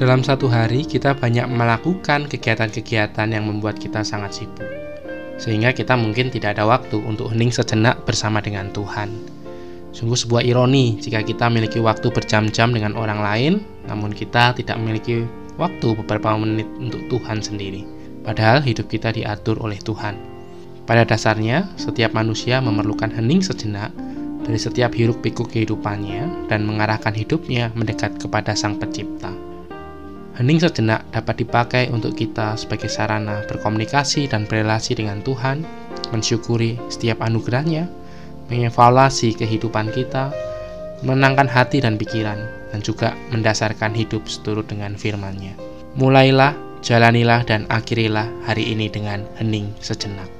Dalam satu hari, kita banyak melakukan kegiatan-kegiatan yang membuat kita sangat sibuk, sehingga kita mungkin tidak ada waktu untuk hening sejenak bersama dengan Tuhan. Sungguh sebuah ironi jika kita memiliki waktu berjam-jam dengan orang lain, namun kita tidak memiliki waktu beberapa menit untuk Tuhan sendiri. Padahal hidup kita diatur oleh Tuhan. Pada dasarnya, setiap manusia memerlukan hening sejenak dari setiap hiruk-pikuk kehidupannya dan mengarahkan hidupnya mendekat kepada Sang Pencipta. Hening sejenak dapat dipakai untuk kita sebagai sarana berkomunikasi dan berrelasi dengan Tuhan, mensyukuri setiap anugerahnya, mengevaluasi kehidupan kita, menenangkan hati dan pikiran, dan juga mendasarkan hidup seturut dengan firman-Nya. Mulailah, jalanilah, dan akhirilah hari ini dengan hening sejenak.